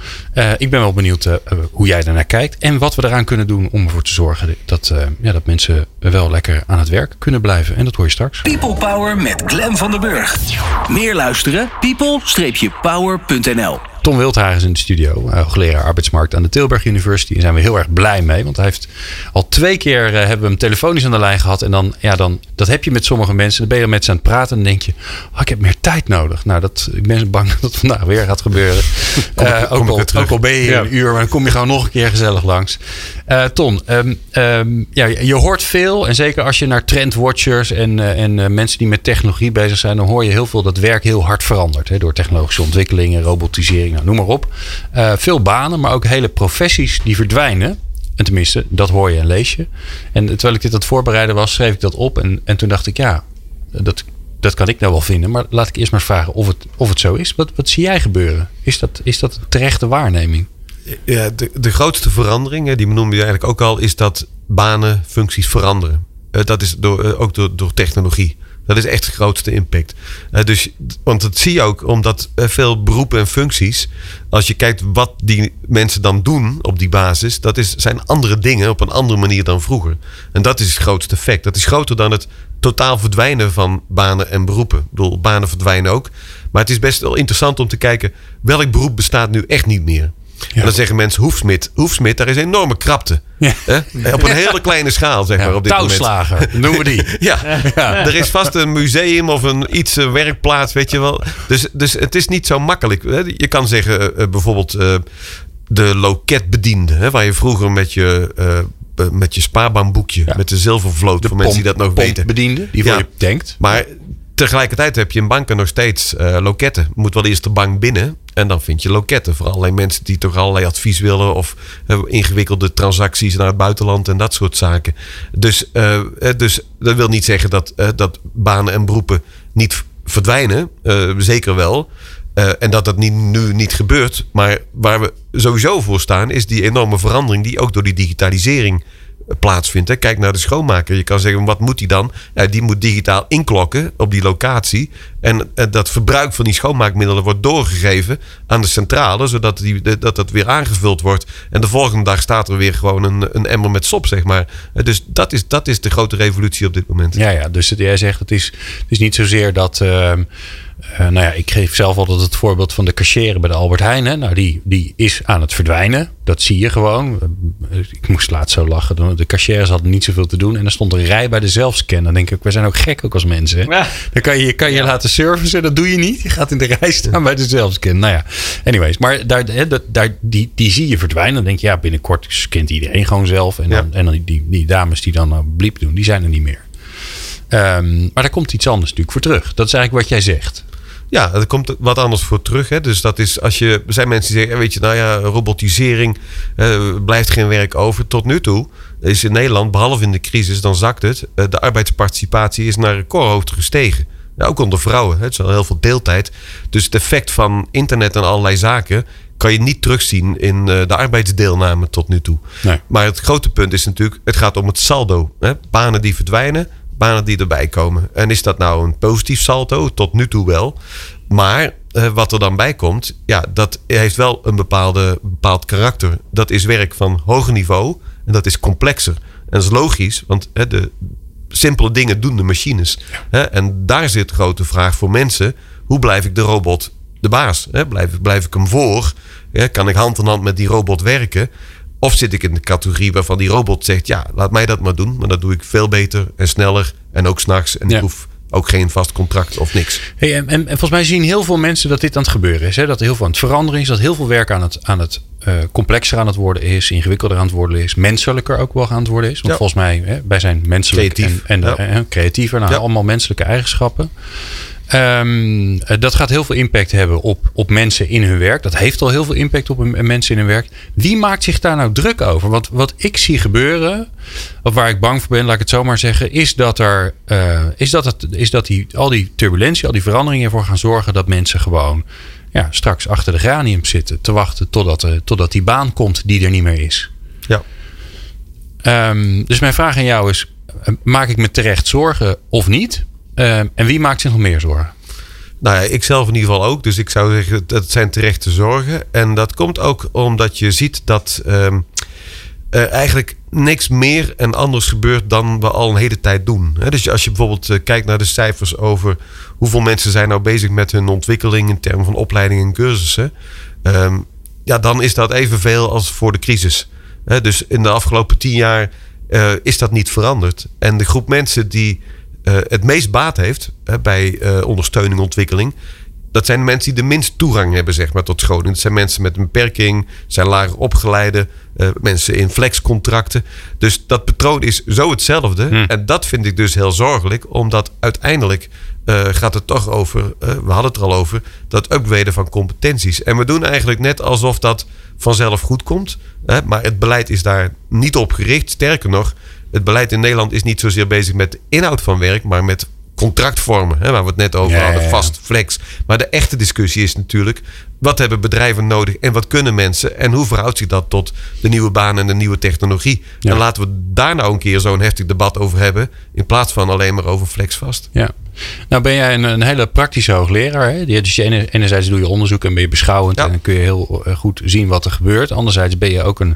ik ben wel benieuwd hoe jij daarnaar kijkt en wat we eraan kunnen doen om ervoor te zorgen dat, ja, dat mensen wel lekker aan het werk kunnen blijven. En dat hoor je straks. People Power met Glen van der Burg. Meer luisteren? people-power.nl Tom Wildhagen is in de studio, eh, hoogleraar arbeidsmarkt aan de Tilburg University. Daar zijn we heel erg blij mee, want hij heeft al twee keer uh, hebben we hem telefonisch aan de lijn gehad. En dan, ja, dan, dat heb je met sommige mensen. Dan ben je met ze aan het praten en dan denk je, oh, ik heb meer tijd nodig. Nou, dat, ik ben bang dat het vandaag weer gaat gebeuren. uh, ook, al, ook, al, ben je ja. een uur, maar dan kom je gewoon nog een keer gezellig langs. Ton, um, um, ja, je hoort veel en zeker als je naar trendwatchers en, en mensen die met technologie bezig zijn, dan hoor je heel veel dat werk heel hard verandert. Hè, door technologische ontwikkelingen, robotisering nou, noem maar op. Veel banen, maar ook hele professies die verdwijnen. En tenminste, dat hoor je en lees je. En terwijl ik dit aan het voorbereiden was, schreef ik dat op. En, en toen dacht ik, ja, dat, dat kan ik nou wel vinden. Maar laat ik eerst maar vragen of het, of het zo is. Wat, wat zie jij gebeuren? Is dat, is dat terechte waarneming? Ja, de, de grootste verandering, die noemde je eigenlijk ook al, is dat banen, functies veranderen. Eh, dat is door, eh, ook door, door technologie. Dat is echt de grootste impact. Eh, dus, want dat zie je ook omdat veel beroepen en functies, als je kijkt wat die mensen dan doen op die basis, dat is, zijn andere dingen op een andere manier dan vroeger. En dat is het grootste effect. Dat is groter dan het totaal verdwijnen van banen en beroepen. Ik bedoel, banen verdwijnen ook. Maar het is best wel interessant om te kijken welk beroep bestaat nu echt niet meer. En dan zeggen mensen hoefsmid. Hoefsmid, daar is enorme krapte. Op een hele kleine schaal, zeg maar. Op dit moment. Noemen we die. Ja. er is vast een museum of een iets een werkplaats, weet je wel. Dus, dus het is niet zo makkelijk. Hè. Je kan zeggen eh, eh, bijvoorbeeld eh, de loketbediende, hè, waar je vroeger met je, eh, eh, met je spaarbaanboekje, Ja. met de zilvervloot, voor mensen die dat nog weten. bediende, die voor Ja. je denkt. Maar tegelijkertijd heb je in banken nog steeds eh, loketten. Moet wel eerst de bank binnen. En dan vind je loketten. Voor allerlei mensen die toch allerlei advies willen. Of eh, ingewikkelde transacties naar het buitenland en dat soort zaken. Dus, eh, dus dat wil niet zeggen dat, dat banen en beroepen niet verdwijnen. Zeker wel. En dat dat niet, nu niet gebeurt. Maar waar we sowieso voor staan is die enorme verandering die ook door die digitalisering plaatsvindt. Hè. Kijk naar de schoonmaker. Je kan zeggen, wat moet die dan? Ja, die moet digitaal inklokken op die locatie. En eh, dat verbruik van die schoonmaakmiddelen wordt doorgegeven aan de centrale, zodat die, dat dat weer aangevuld wordt. En de volgende dag staat er weer gewoon een, een emmer met sop, zeg maar. Eh, Dus dat is, dat is de grote revolutie op dit moment. Ja, ja, dus jij zegt het is, het is niet zozeer dat. ehm, eh, nou ja, ik geef zelf altijd het voorbeeld van de cashier bij de Albert Heijn. Hè. Nou, die, die is aan het verdwijnen. Dat zie je gewoon. Eh, Ik moest laatst zo lachen. De cashiers hadden niet zoveel te doen. En er stond een rij bij de zelfscan. Dan denk ik, we zijn ook gek ook als mensen. Ja. Dan kan je kan je laten servicen. Dat doe je niet. Je gaat in de rij staan bij de zelfscan. Nou ja, anyways. Maar daar, hè, dat, daar, die, die zie je verdwijnen. Dan denk je, ja, binnenkort scant iedereen gewoon zelf. En dan, Ja. en dan die, die dames die dan uh, bliep doen, die zijn er niet meer. Ehm, maar daar komt iets anders natuurlijk voor terug. Dat is eigenlijk wat jij zegt. Ja, er komt wat anders voor terug. Hè. Dus dat is als je. Er zijn mensen die zeggen, weet je, nou ja, robotisering eh, blijft geen werk over. Tot nu toe is in Nederland, behalve in de crisis, dan zakt het. eh, de arbeidsparticipatie is naar recordhoogte gestegen. Ja, ook onder vrouwen. Hè. Het is al heel veel deeltijd. Dus het effect van internet en allerlei zaken kan je niet terugzien in eh, de arbeidsdeelname tot nu toe. Nee. Maar het grote punt is natuurlijk, het gaat om het saldo. Hè? Banen die verdwijnen, banen die erbij komen. En is dat nou een positief saldo? Tot nu toe wel. Maar eh, wat er dan bij komt, ja, dat heeft wel een bepaalde, bepaald karakter. Dat is werk van hoger niveau en dat is complexer. En dat is logisch, want de simpele dingen doen de machines. En daar zit grote vraag voor mensen. Hoe blijf ik de robot de baas? Hè? Blijf, blijf ik hem voor? Kan ik hand in hand met die robot werken? Of zit ik in de categorie waarvan die robot zegt... ja, laat mij dat maar doen. Maar dat doe ik veel beter en sneller. En ook s'nachts. En Ja. ik hoef ook geen vast contract of niks. Hey, en, en, en volgens mij zien heel veel mensen dat dit aan het gebeuren is. Hè? Dat er heel veel aan het veranderen is. Dat heel veel werk aan het, aan het eh, complexer aan het worden is. Ingewikkelder aan het worden is. Menselijker ook wel aan het worden is. Want Ja. volgens mij, hè, wij zijn menselijk Creatief. en, en Ja. eh, creatiever. Nou, allemaal menselijke eigenschappen. Ehm, eh, dat gaat heel veel impact hebben op, op mensen in hun werk. Dat heeft al heel veel impact op mensen in hun werk. Wie maakt zich daar nou druk over? Want wat ik zie gebeuren, of waar ik bang voor ben, laat ik het zo maar zeggen, is dat er eh, is dat het, is dat die, al die turbulentie, al die veranderingen ervoor gaan zorgen dat mensen gewoon ja, straks achter de granium zitten te wachten totdat, eh, totdat die baan komt die er niet meer is. Ja. Ehm, dus mijn vraag aan jou is: maak ik me terecht zorgen of niet? Ehm, en wie maakt zich nog meer zorgen? Nou ja, ik zelf in ieder geval ook. Dus ik zou zeggen, dat zijn terechte zorgen. En dat komt ook omdat je ziet dat er eigenlijk niks meer en anders gebeurt dan we al een hele tijd doen. Dus als je bijvoorbeeld eh, kijkt naar de cijfers over hoeveel mensen zijn nou bezig met hun ontwikkeling in termen van opleiding en cursussen. ehm, ja, dan is dat evenveel als voor de crisis. Dus in de afgelopen tien jaar eh, is dat niet veranderd. En de groep mensen die het meest baat heeft bij eh, ondersteuning ontwikkeling. Dat zijn de mensen die de minst toegang hebben zeg maar, tot scholing. Dat zijn mensen met een beperking, zijn lager opgeleide, eh, mensen in flexcontracten. Dus dat patroon is zo hetzelfde. En dat vind ik dus heel zorgelijk, omdat uiteindelijk eh, gaat het toch over, eh, we hadden het er al over, dat upgraden van competenties. En we doen eigenlijk net alsof dat vanzelf goed komt. Hè, maar het beleid is daar niet op gericht. Sterker nog, het beleid in Nederland is niet zozeer bezig met de inhoud van werk, maar met contractvormen, hè, waar we het net over Ja, hadden, vast, flex. Maar de echte discussie is natuurlijk, wat hebben bedrijven nodig en wat kunnen mensen en hoe verhoudt zich dat tot de nieuwe baan en de nieuwe technologie? Ja. En laten we daar nou een keer zo'n heftig debat over hebben, in plaats van alleen maar over flex vast. Ja. Nou ben jij een, een hele praktische hoogleraar. Hè? Dus je enerzijds doe je onderzoek en ben je beschouwend. Ja. En dan kun je heel eh, goed zien wat er gebeurt. Anderzijds ben je ook een,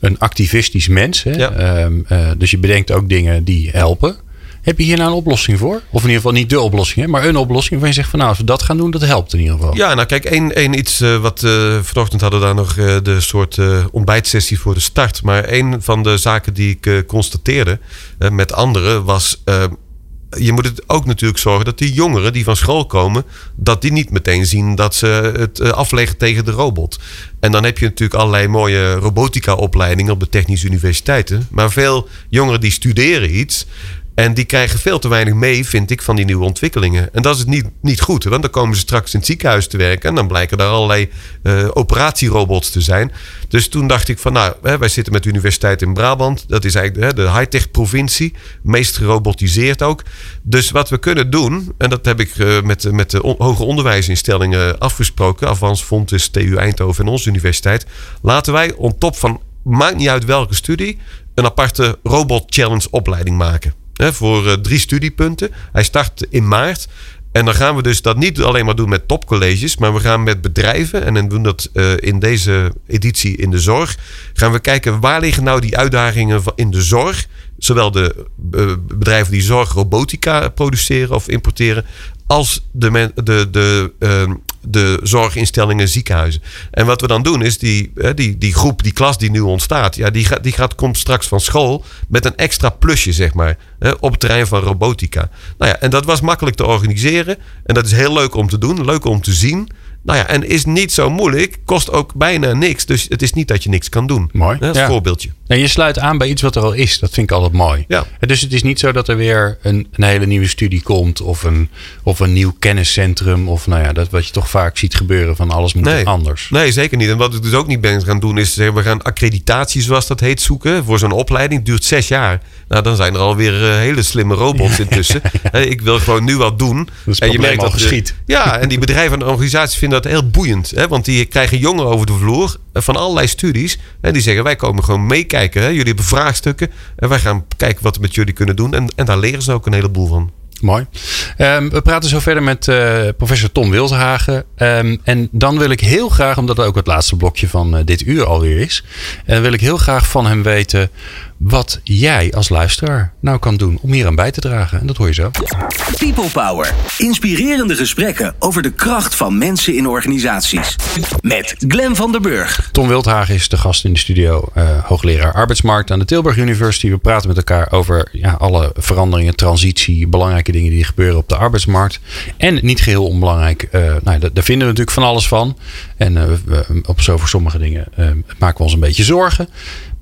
een activistisch mens. Hè? Ja. Ehm, eh, dus je bedenkt ook dingen die helpen. Heb je hier nou een oplossing voor? Of in ieder geval niet de oplossing, hè? maar een oplossing waarvan je zegt van nou, als we dat gaan doen, dat helpt in ieder geval. Ja, nou kijk, één, één iets eh, wat eh, vanochtend hadden we daar nog eh, de soort ontbijtsessie voor de start. Maar een van de zaken die ik constateerde met anderen was. je moet het ook natuurlijk zorgen dat die jongeren die van school komen, dat die niet meteen zien dat ze het afleggen tegen de robot. En dan heb je natuurlijk allerlei mooie robotica-opleidingen op de technische universiteiten. Maar veel jongeren die studeren iets. En die krijgen veel te weinig mee, vind ik, van die nieuwe ontwikkelingen. En dat is niet, niet goed, want dan komen ze straks in het ziekenhuis te werken. En dan blijken daar allerlei eh, operatierobots te zijn. Dus toen dacht ik van, nou, hè, wij zitten met de Universiteit in Brabant. Dat is eigenlijk hè, de high-tech provincie. Meest gerobotiseerd ook. Dus wat we kunnen doen, en dat heb ik eh, met, met de on- onderwijsinstellingen afgesproken. Avans Fontes, TU Eindhoven en onze universiteit. Laten wij on top van, maakt niet uit welke studie, een aparte robot challenge opleiding maken. Voor eh, drie studiepunten. Hij start in maart. En dan gaan we dus dat niet alleen maar doen met topcolleges, maar we gaan met bedrijven, en dan doen dat eh, in deze editie in de zorg, gaan we kijken waar liggen nou die uitdagingen in de zorg. Zowel de eh, bedrijven die zorgrobotica produceren of importeren, als de, de, de, ehm, de zorginstellingen, ziekenhuizen. En wat we dan doen is die, die, die groep, die klas die nu ontstaat, ja, die, gaat, die gaat, komt straks van school met een extra plusje, zeg maar, op het terrein van robotica. Nou ja, en dat was makkelijk te organiseren. En dat is heel leuk om te doen, leuk om te zien. Nou ja, en is niet zo moeilijk, kost ook bijna niks. Dus het is niet dat je niks kan doen. Mooi. Dat is Ja. een voorbeeldje. En je sluit aan bij iets wat er al is. Dat vind ik altijd mooi. Ja. Dus het is niet zo dat er weer een, een hele nieuwe studie komt. Of een, of een nieuw kenniscentrum. Of nou ja, dat wat je toch vaak ziet gebeuren van alles moet Nee. anders. Nee, zeker niet. En wat ik dus ook niet ben gaan doen, is we gaan accreditatie, zoals dat heet, zoeken voor zo'n opleiding. duurt zes jaar. Nou, dan zijn er alweer eh, hele slimme robots intussen. Ik wil gewoon nu wat doen. het probleem al de- geschied. ja, en die bedrijven en organisaties vinden dat heel boeiend. Hè, want die krijgen jongeren over de vloer eh, van allerlei studies. En die zeggen, wij komen gewoon meekijken. Hè. Jullie hebben vraagstukken. En wij gaan kijken wat we met jullie kunnen doen. En, en daar leren ze ook een heleboel van. Mooi. Ehm, we praten zo verder met eh, professor Tom Wildhagen. Ehm, en dan wil ik heel graag, omdat het ook het laatste blokje van eh, dit uur alweer is. En wil ik heel graag van hem weten wat jij als luisteraar nou kan doen om hier aan bij te dragen. En dat hoor je zo. People Power. Inspirerende gesprekken over de kracht van mensen in organisaties. Met Glen van der Burg. Tom Wildhagen is de gast in de studio, eh, hoogleraar arbeidsmarkt aan de Tilburg University. We praten met elkaar over ja, alle veranderingen, transitie, belangrijke dingen die gebeuren op de arbeidsmarkt. En niet geheel onbelangrijk, eh, nou, daar, vinden we natuurlijk van alles van. En eh, we- op zo voor sommige dingen maken we ons een beetje zorgen.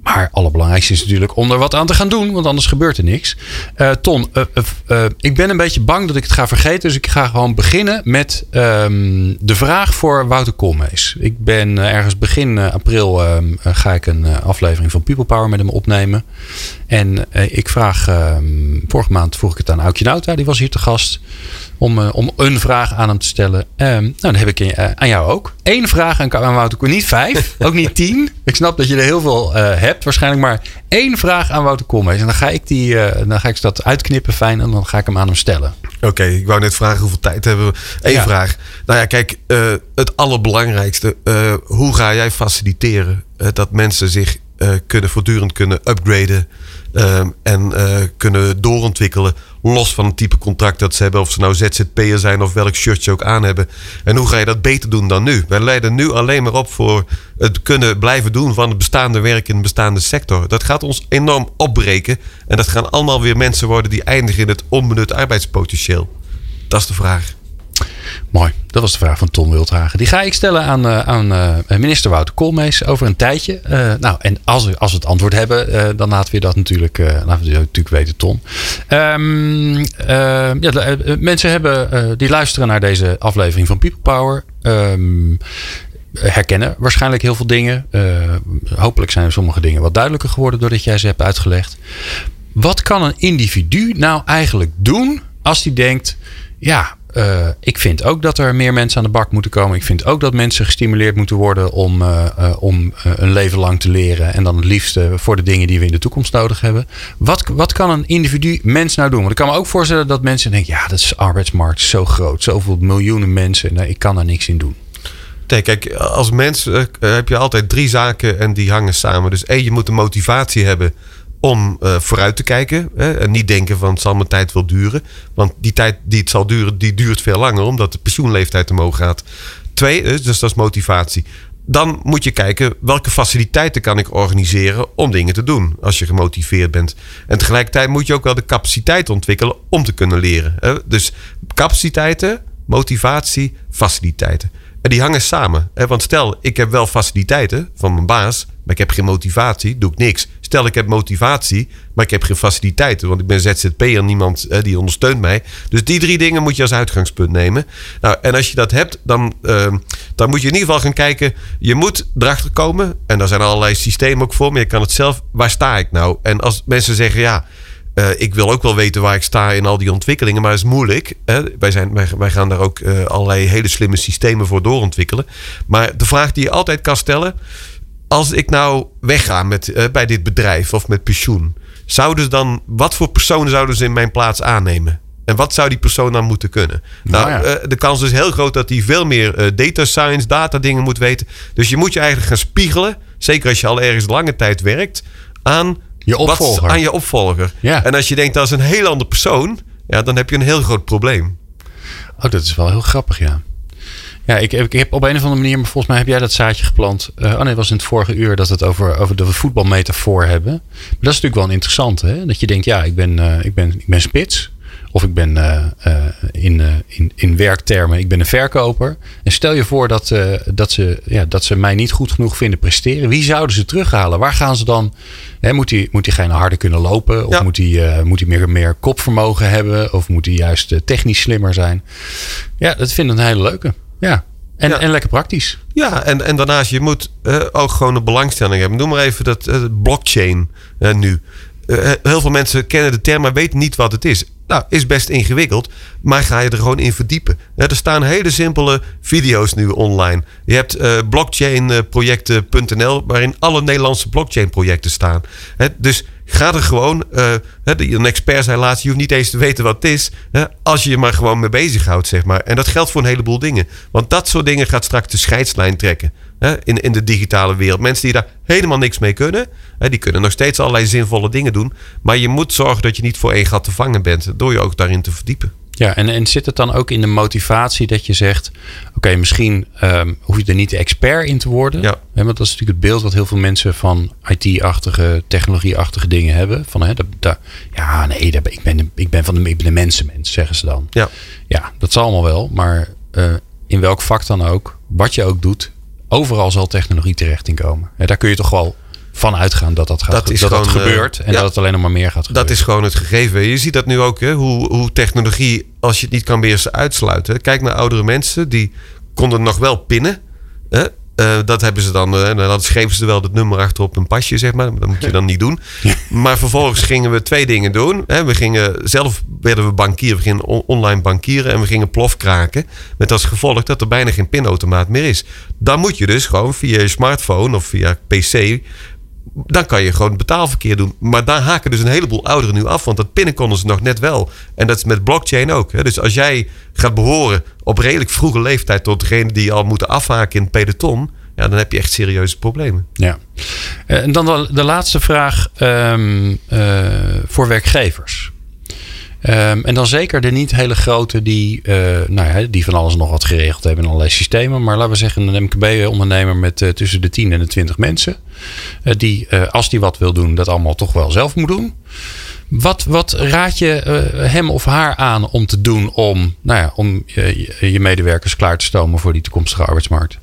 Maar het allerbelangrijkste is natuurlijk om er wat aan te gaan doen, want anders gebeurt er niks. Eh, Ton, eh, eh, ik ben een beetje bang dat ik het ga vergeten, dus ik ga gewoon beginnen met ehm, de vraag voor Wouter Koolmees. Ik ben ergens begin april ehm, eh, ga ik een aflevering van People Power met hem opnemen. En ik vraag, ehm, vorige maand vroeg ik het aan Aukje Nauta, die was hier te gast. Om, eh, om een vraag aan hem te stellen. Ehm, nou, dan heb ik eh, aan jou ook. Eén vraag aan, aan Wouter Kool. Niet vijf, ook niet tien. Ik snap dat je er heel veel eh, hebt waarschijnlijk. Maar één vraag aan Wouter Koolmees. En dan ga ik, die, dan ga ik dat uitknippen fijn. En dan ga ik hem aan hem stellen. Oké, ik wou net vragen hoeveel tijd hebben we. Eén Ja. vraag. Nou ja, kijk, het allerbelangrijkste. hoe ga jij faciliteren dat mensen zich kunnen voortdurend kunnen upgraden ehm, en kunnen doorontwikkelen los van het type contract dat ze hebben, of ze nou ZZP'er zijn of welk shirt ze ook aan hebben. En hoe ga je dat beter doen dan nu? Wij leiden nu alleen maar op voor het kunnen blijven doen van het bestaande werk in de bestaande sector. Dat gaat ons enorm opbreken en dat gaan allemaal weer mensen worden die eindigen in het onbenut arbeidspotentieel. Dat is de vraag. Mooi. Dat was de vraag van Tom Wildhagen. Die ga ik stellen aan, eh, aan eh, minister Wouter Koolmees over een tijdje. Eh, nou, en als we, als we het antwoord hebben, dan laten we dat natuurlijk, laten we natuurlijk weten, Tom. Ehm, eh, ja, mensen hebben, die luisteren naar deze aflevering van People Power. ehm, herkennen waarschijnlijk heel veel dingen. Hopelijk zijn sommige dingen wat duidelijker geworden doordat jij ze hebt uitgelegd. Wat kan een individu nou eigenlijk doen als die denkt, ja, uh, ik vind ook dat er meer mensen aan de bak moeten komen. Ik vind ook dat mensen gestimuleerd moeten worden om, uh, uh, om een leven lang te leren. En dan het liefste voor de dingen die we in de toekomst nodig hebben. Wat, wat kan een individu, mens nou doen? Want ik kan me ook voorstellen dat mensen denken: ja, dat is arbeidsmarkt zo groot. Zoveel miljoenen mensen. Nou, ik kan daar niks in doen. Nee, kijk, als mens heb je altijd drie zaken en die hangen samen. Dus één, je moet de motivatie hebben om uh, vooruit te kijken. Hè, en niet denken van het zal mijn tijd wel duren. Want die tijd die het zal duren, die duurt veel langer. Omdat de pensioenleeftijd omhoog gaat. Twee, dus dat is motivatie. Dan moet je kijken welke faciliteiten kan ik organiseren om dingen te doen. Als je gemotiveerd bent. En tegelijkertijd moet je ook wel de capaciteit ontwikkelen om te kunnen leren. Hè. Dus capaciteiten, motivatie, faciliteiten. En die hangen samen. Hè? Want stel, ik heb wel faciliteiten van mijn baas, maar ik heb geen motivatie, doe ik niks. Stel, ik heb motivatie, maar ik heb geen faciliteiten, want ik ben ZZP'er, niemand hè, die ondersteunt mij. Dus die drie dingen moet je als uitgangspunt nemen. Nou, en als je dat hebt, dan, uh, dan moet je in ieder geval gaan kijken. Je moet erachter komen, en daar zijn allerlei systemen ook voor, maar je kan het zelf. Waar sta ik nou? En als mensen zeggen, ja. Uh, ik wil ook wel weten waar ik sta in al die ontwikkelingen, maar het is moeilijk. Hè? Wij, zijn, wij, wij, gaan daar ook uh, allerlei hele slimme systemen voor doorontwikkelen. Maar de vraag die je altijd kan stellen: als ik nou wegga met, uh, bij dit bedrijf of met pensioen, zouden dan, wat voor personen zouden ze in mijn plaats aannemen? En wat zou die persoon dan moeten kunnen? Nou, nou ja. de kans is heel groot dat hij veel meer data science, data dingen moet weten. Dus je moet je eigenlijk gaan spiegelen, zeker als je al ergens lange tijd werkt, aan je opvolger. Wat, aan je opvolger. Ja. En als je denkt dat is een heel ander persoon, ja, dan heb je een heel groot probleem. Oh, dat is wel heel grappig, ja. Ja, ik, ik heb op een of andere manier, maar volgens mij heb jij dat zaadje geplant. Uh, oh nee, het was in het vorige uur dat we het over, over de voetbalmetafoor hebben. Maar dat is natuurlijk wel interessant, hè? Dat je denkt, ja, ik ben, uh, ik ben, ik ben spits. Of ik ben uh, uh, in, in, in werktermen, ik ben een verkoper. En stel je voor dat, dat, ze, ja, dat ze mij niet goed genoeg vinden presteren. Wie zouden ze terughalen? Waar gaan ze dan? Hè, moet, die, moet diegene harder kunnen lopen? Of ja. moet hij moet die meer, meer kopvermogen hebben? Of moet hij juist technisch slimmer zijn? Ja, dat vind ik een hele leuke. Ja. En, ja. en lekker praktisch. Ja, en, en daarnaast, je moet ook gewoon een belangstelling hebben. Noem maar even dat blockchain nu. heel veel mensen kennen de term, maar weten niet wat het is. Nou, is best ingewikkeld, maar ga je er gewoon in verdiepen. Er staan hele simpele video's nu online. Je hebt uh, blockchainprojecten.nl, waarin alle Nederlandse blockchain-projecten staan. Dus ga er gewoon, uh, een expert zei laatst, je hoeft niet eens te weten wat het is, als je je maar gewoon mee bezighoudt, zeg maar. En dat geldt voor een heleboel dingen. Want dat soort dingen gaat straks de scheidslijn trekken in, in de digitale wereld. Mensen die daar helemaal niks mee kunnen, die kunnen nog steeds allerlei zinvolle dingen doen. Maar je moet zorgen dat je niet voor één gat te vangen bent, door je ook daarin te verdiepen. Ja, en, en zit het dan ook in de motivatie dat je zegt: Oké, misschien um, hoef je er niet de expert in te worden. Ja. Hè, want dat is natuurlijk het beeld wat heel veel mensen van IT-achtige, technologie-achtige dingen hebben. Van hè, dat, dat, ja, nee, dat, ik, ben, ik ben van de, ik ben de mensenmens, zeggen ze dan. Ja, ja dat zal allemaal wel. Maar uh, in welk vak dan ook, wat je ook doet, overal zal technologie terecht in komen. Ja, daar kun je toch wel van uitgaan dat dat, gaat, dat, is dat, gewoon, dat gebeurt. En ja, dat het alleen nog maar meer gaat gebeuren. Dat is gewoon het gegeven. Je ziet dat nu ook, hè, hoe, hoe technologie, als je het niet kan beheersen, uitsluiten. Kijk naar oudere mensen, die konden nog wel pinnen. Hè? Uh, dat hebben ze dan, uh, dan schreven ze er wel het nummer achter op een pasje, zeg maar. Dat moet je dan niet doen. Maar vervolgens gingen we twee dingen doen. Hè. We gingen, zelf werden we bankier, we gingen on online bankieren en we gingen plof kraken. Met als gevolg dat er bijna geen pinautomaat meer is. Dan moet je dus gewoon via je smartphone of via PC dan kan je gewoon betaalverkeer doen. Maar daar haken dus een heleboel ouderen nu af. Want dat pinnen konden ze nog net wel. En dat is met blockchain ook. Hè. Dus als jij gaat behoren op redelijk vroege leeftijd tot degene die al moeten afhaken in het peloton. Ja, dan heb je echt serieuze problemen. Ja. En dan de, laatste vraag um, uh, voor werkgevers. Um, en dan zeker de niet hele grote die, uh, nou ja, die van alles nog wat geregeld hebben in allerlei systemen. Maar laten we zeggen een MKB-ondernemer met uh, tussen de 10 en de 20 mensen. Uh, die, als die wat wil doen, dat allemaal toch wel zelf moet doen. Wat, wat raad je hem of haar aan om te doen om, nou ja, om je, medewerkers klaar te stomen voor die toekomstige arbeidsmarkt?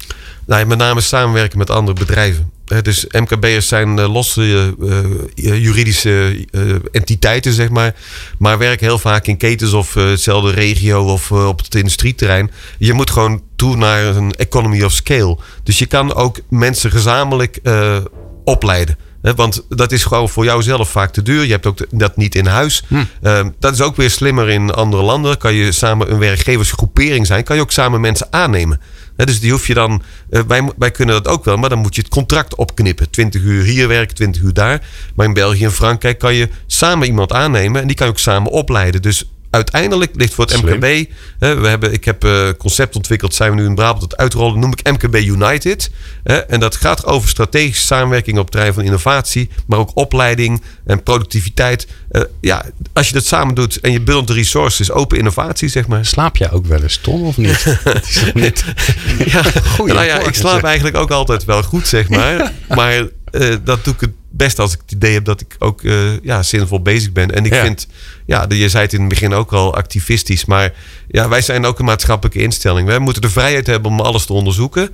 Nou, met name samenwerken met andere bedrijven. Dus MKB'ers zijn losse uh, juridische uh, entiteiten, zeg maar. Maar werken heel vaak in ketens of hetzelfde regio of op het industrieterrein. Je moet gewoon toe naar een economy of scale. Dus je kan ook mensen gezamenlijk opleiden. Hè, want dat is gewoon voor jou zelf vaak te duur. Je hebt ook dat niet in huis. Ehm, dat is ook weer slimmer in andere landen. Kan je samen een werkgeversgroepering zijn. Kan je ook samen mensen aannemen. Dus die hoef je dan. eh, wij, wij kunnen dat ook wel, maar dan moet je het contract opknippen. 20 uur hier werken, 20 uur daar. Maar in België en Frankrijk kan je samen iemand aannemen. En die kan je ook samen opleiden. Dus uiteindelijk ligt voor het Slim. MKB. Hè, we hebben, ik heb een concept ontwikkeld, zijn we nu in Brabant het uitrollen. Noem ik MKB United. Hè, en dat gaat over strategische samenwerking op het terrein van innovatie. Maar ook opleiding en productiviteit. Eh, ja, als je dat samen doet en je bundelt de resources, open innovatie, zeg maar. Slaap jij ook wel eens, Ton, of niet? Dat is toch niet... Ja, Goeie nou ja, ik slaap eigenlijk ook altijd wel goed, zeg maar. Maar eh, dat doe ik het best als ik het idee heb dat ik ook eh, ja, zinvol bezig ben. En ik Ja. vind, ja, je zei het in het begin ook al activistisch. Maar ja, wij zijn ook een maatschappelijke instelling. We moeten de vrijheid hebben om alles te onderzoeken.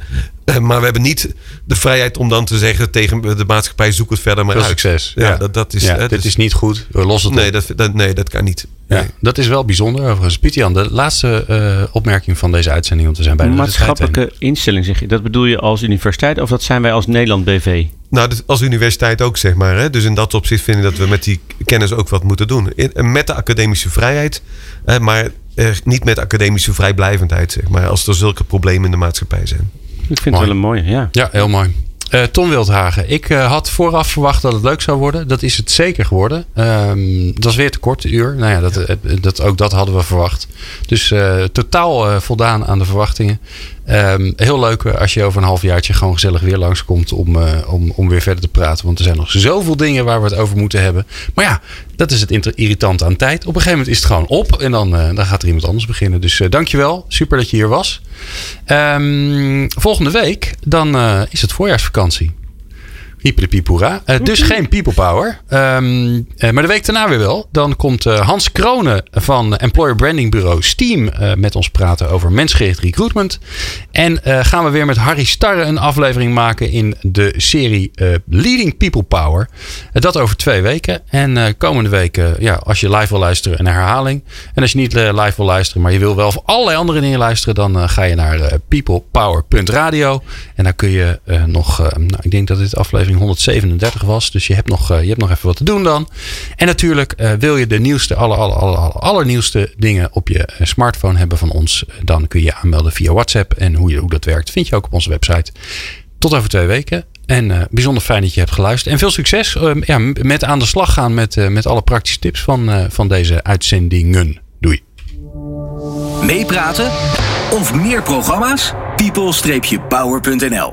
Eh, maar we hebben niet de vrijheid om dan te zeggen tegen de maatschappij: zoek het verder maar Veel uit. succes. Ja, Dat, dat is. ja, hè, dit dus- is niet goed. We lossen het nee, op. dat, dat, nee, dat kan niet. Ja, Nee. dat is wel bijzonder overigens. Pieter-Jan, de laatste eh, opmerking van deze uitzending, want we zijn bijna de. Maatschappelijke instelling zeg je. Dat bedoel je als universiteit of dat zijn wij als Nederland BV? Nou, als universiteit ook, zeg maar. Hè? Dus in dat opzicht vind ik dat we met die kennis ook wat moeten doen. In- met de academische vrijheid, hè, maar eh, niet met academische vrijblijvendheid, zeg maar. Als er zulke problemen in de maatschappij zijn. Ik vind Mooi. het wel een mooie, ja. Ja, heel mooi. Eh Tom Wildhagen, ik eh, had vooraf verwacht dat het leuk zou worden. Dat is het zeker geworden. Ehm het was weer te kort, een uur. Nou ja, dat, eh, dat, ook dat hadden we verwacht. Dus eh, totaal eh, voldaan aan de verwachtingen. Ehm, heel leuk eh, als je over een halfjaartje gewoon gezellig weer langskomt om, eh, om, om weer verder te praten. Want er zijn nog zoveel dingen waar we het over moeten hebben. Maar ja, dat is het irritante aan tijd. Op een gegeven moment is het gewoon op en dan, eh, dan gaat er iemand anders beginnen. Dus eh, dankjewel. Super dat je hier was. Ehm, volgende week dan is het voorjaarsvakantie. Hiepelepiephoera. Eh dus geen people power. Ehm, eh, maar de week daarna weer wel. Dan komt eh, Hans Kronen van Employer Branding Bureau Steam met ons praten over mensgericht recruitment. En gaan we weer met Harry Starre een aflevering maken in de serie Leading People Power. Dat over twee weken. En komende weken, ja, als je live wil luisteren, een herhaling. En als je niet live wil luisteren, maar je wil wel voor allerlei andere dingen luisteren, dan ga je naar peoplepower.radio. En daar kun je nog, nou, ik denk dat dit aflevering 137 was. Dus je hebt nog, eh, je hebt nog even wat te doen dan. En natuurlijk eh, wil je de nieuwste, aller, aller, aller, allernieuwste dingen op je eh, smartphone hebben van ons. Dan kun je je aanmelden via WhatsApp. En hoe, je, hoe dat werkt vind je ook op onze website. Tot over twee weken. En bijzonder fijn dat je hebt geluisterd. En veel succes eh, ja, met aan de slag gaan met, met alle praktische tips van, van deze uitzendingen. Doei. Meepraten of meer programma's? people-power.nl